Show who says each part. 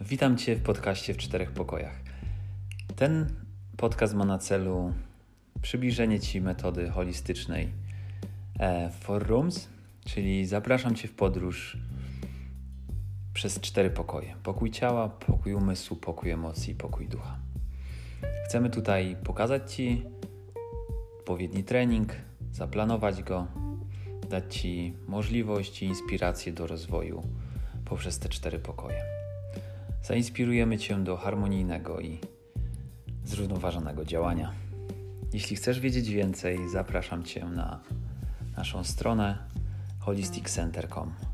Speaker 1: Witam Cię w podcaście w czterech pokojach. Ten podcast ma na celu przybliżenie Ci metody holistycznej e, Four Rooms, czyli zapraszam Cię w podróż przez cztery pokoje: pokój ciała, pokój umysłu, pokój emocji, pokój ducha. Chcemy tutaj pokazać Ci odpowiedni trening, zaplanować go, dać Ci możliwość i inspirację do rozwoju poprzez te cztery pokoje. Zainspirujemy Cię do harmonijnego i zrównoważonego działania. Jeśli chcesz wiedzieć więcej, zapraszam Cię na naszą stronę holisticcenter.com.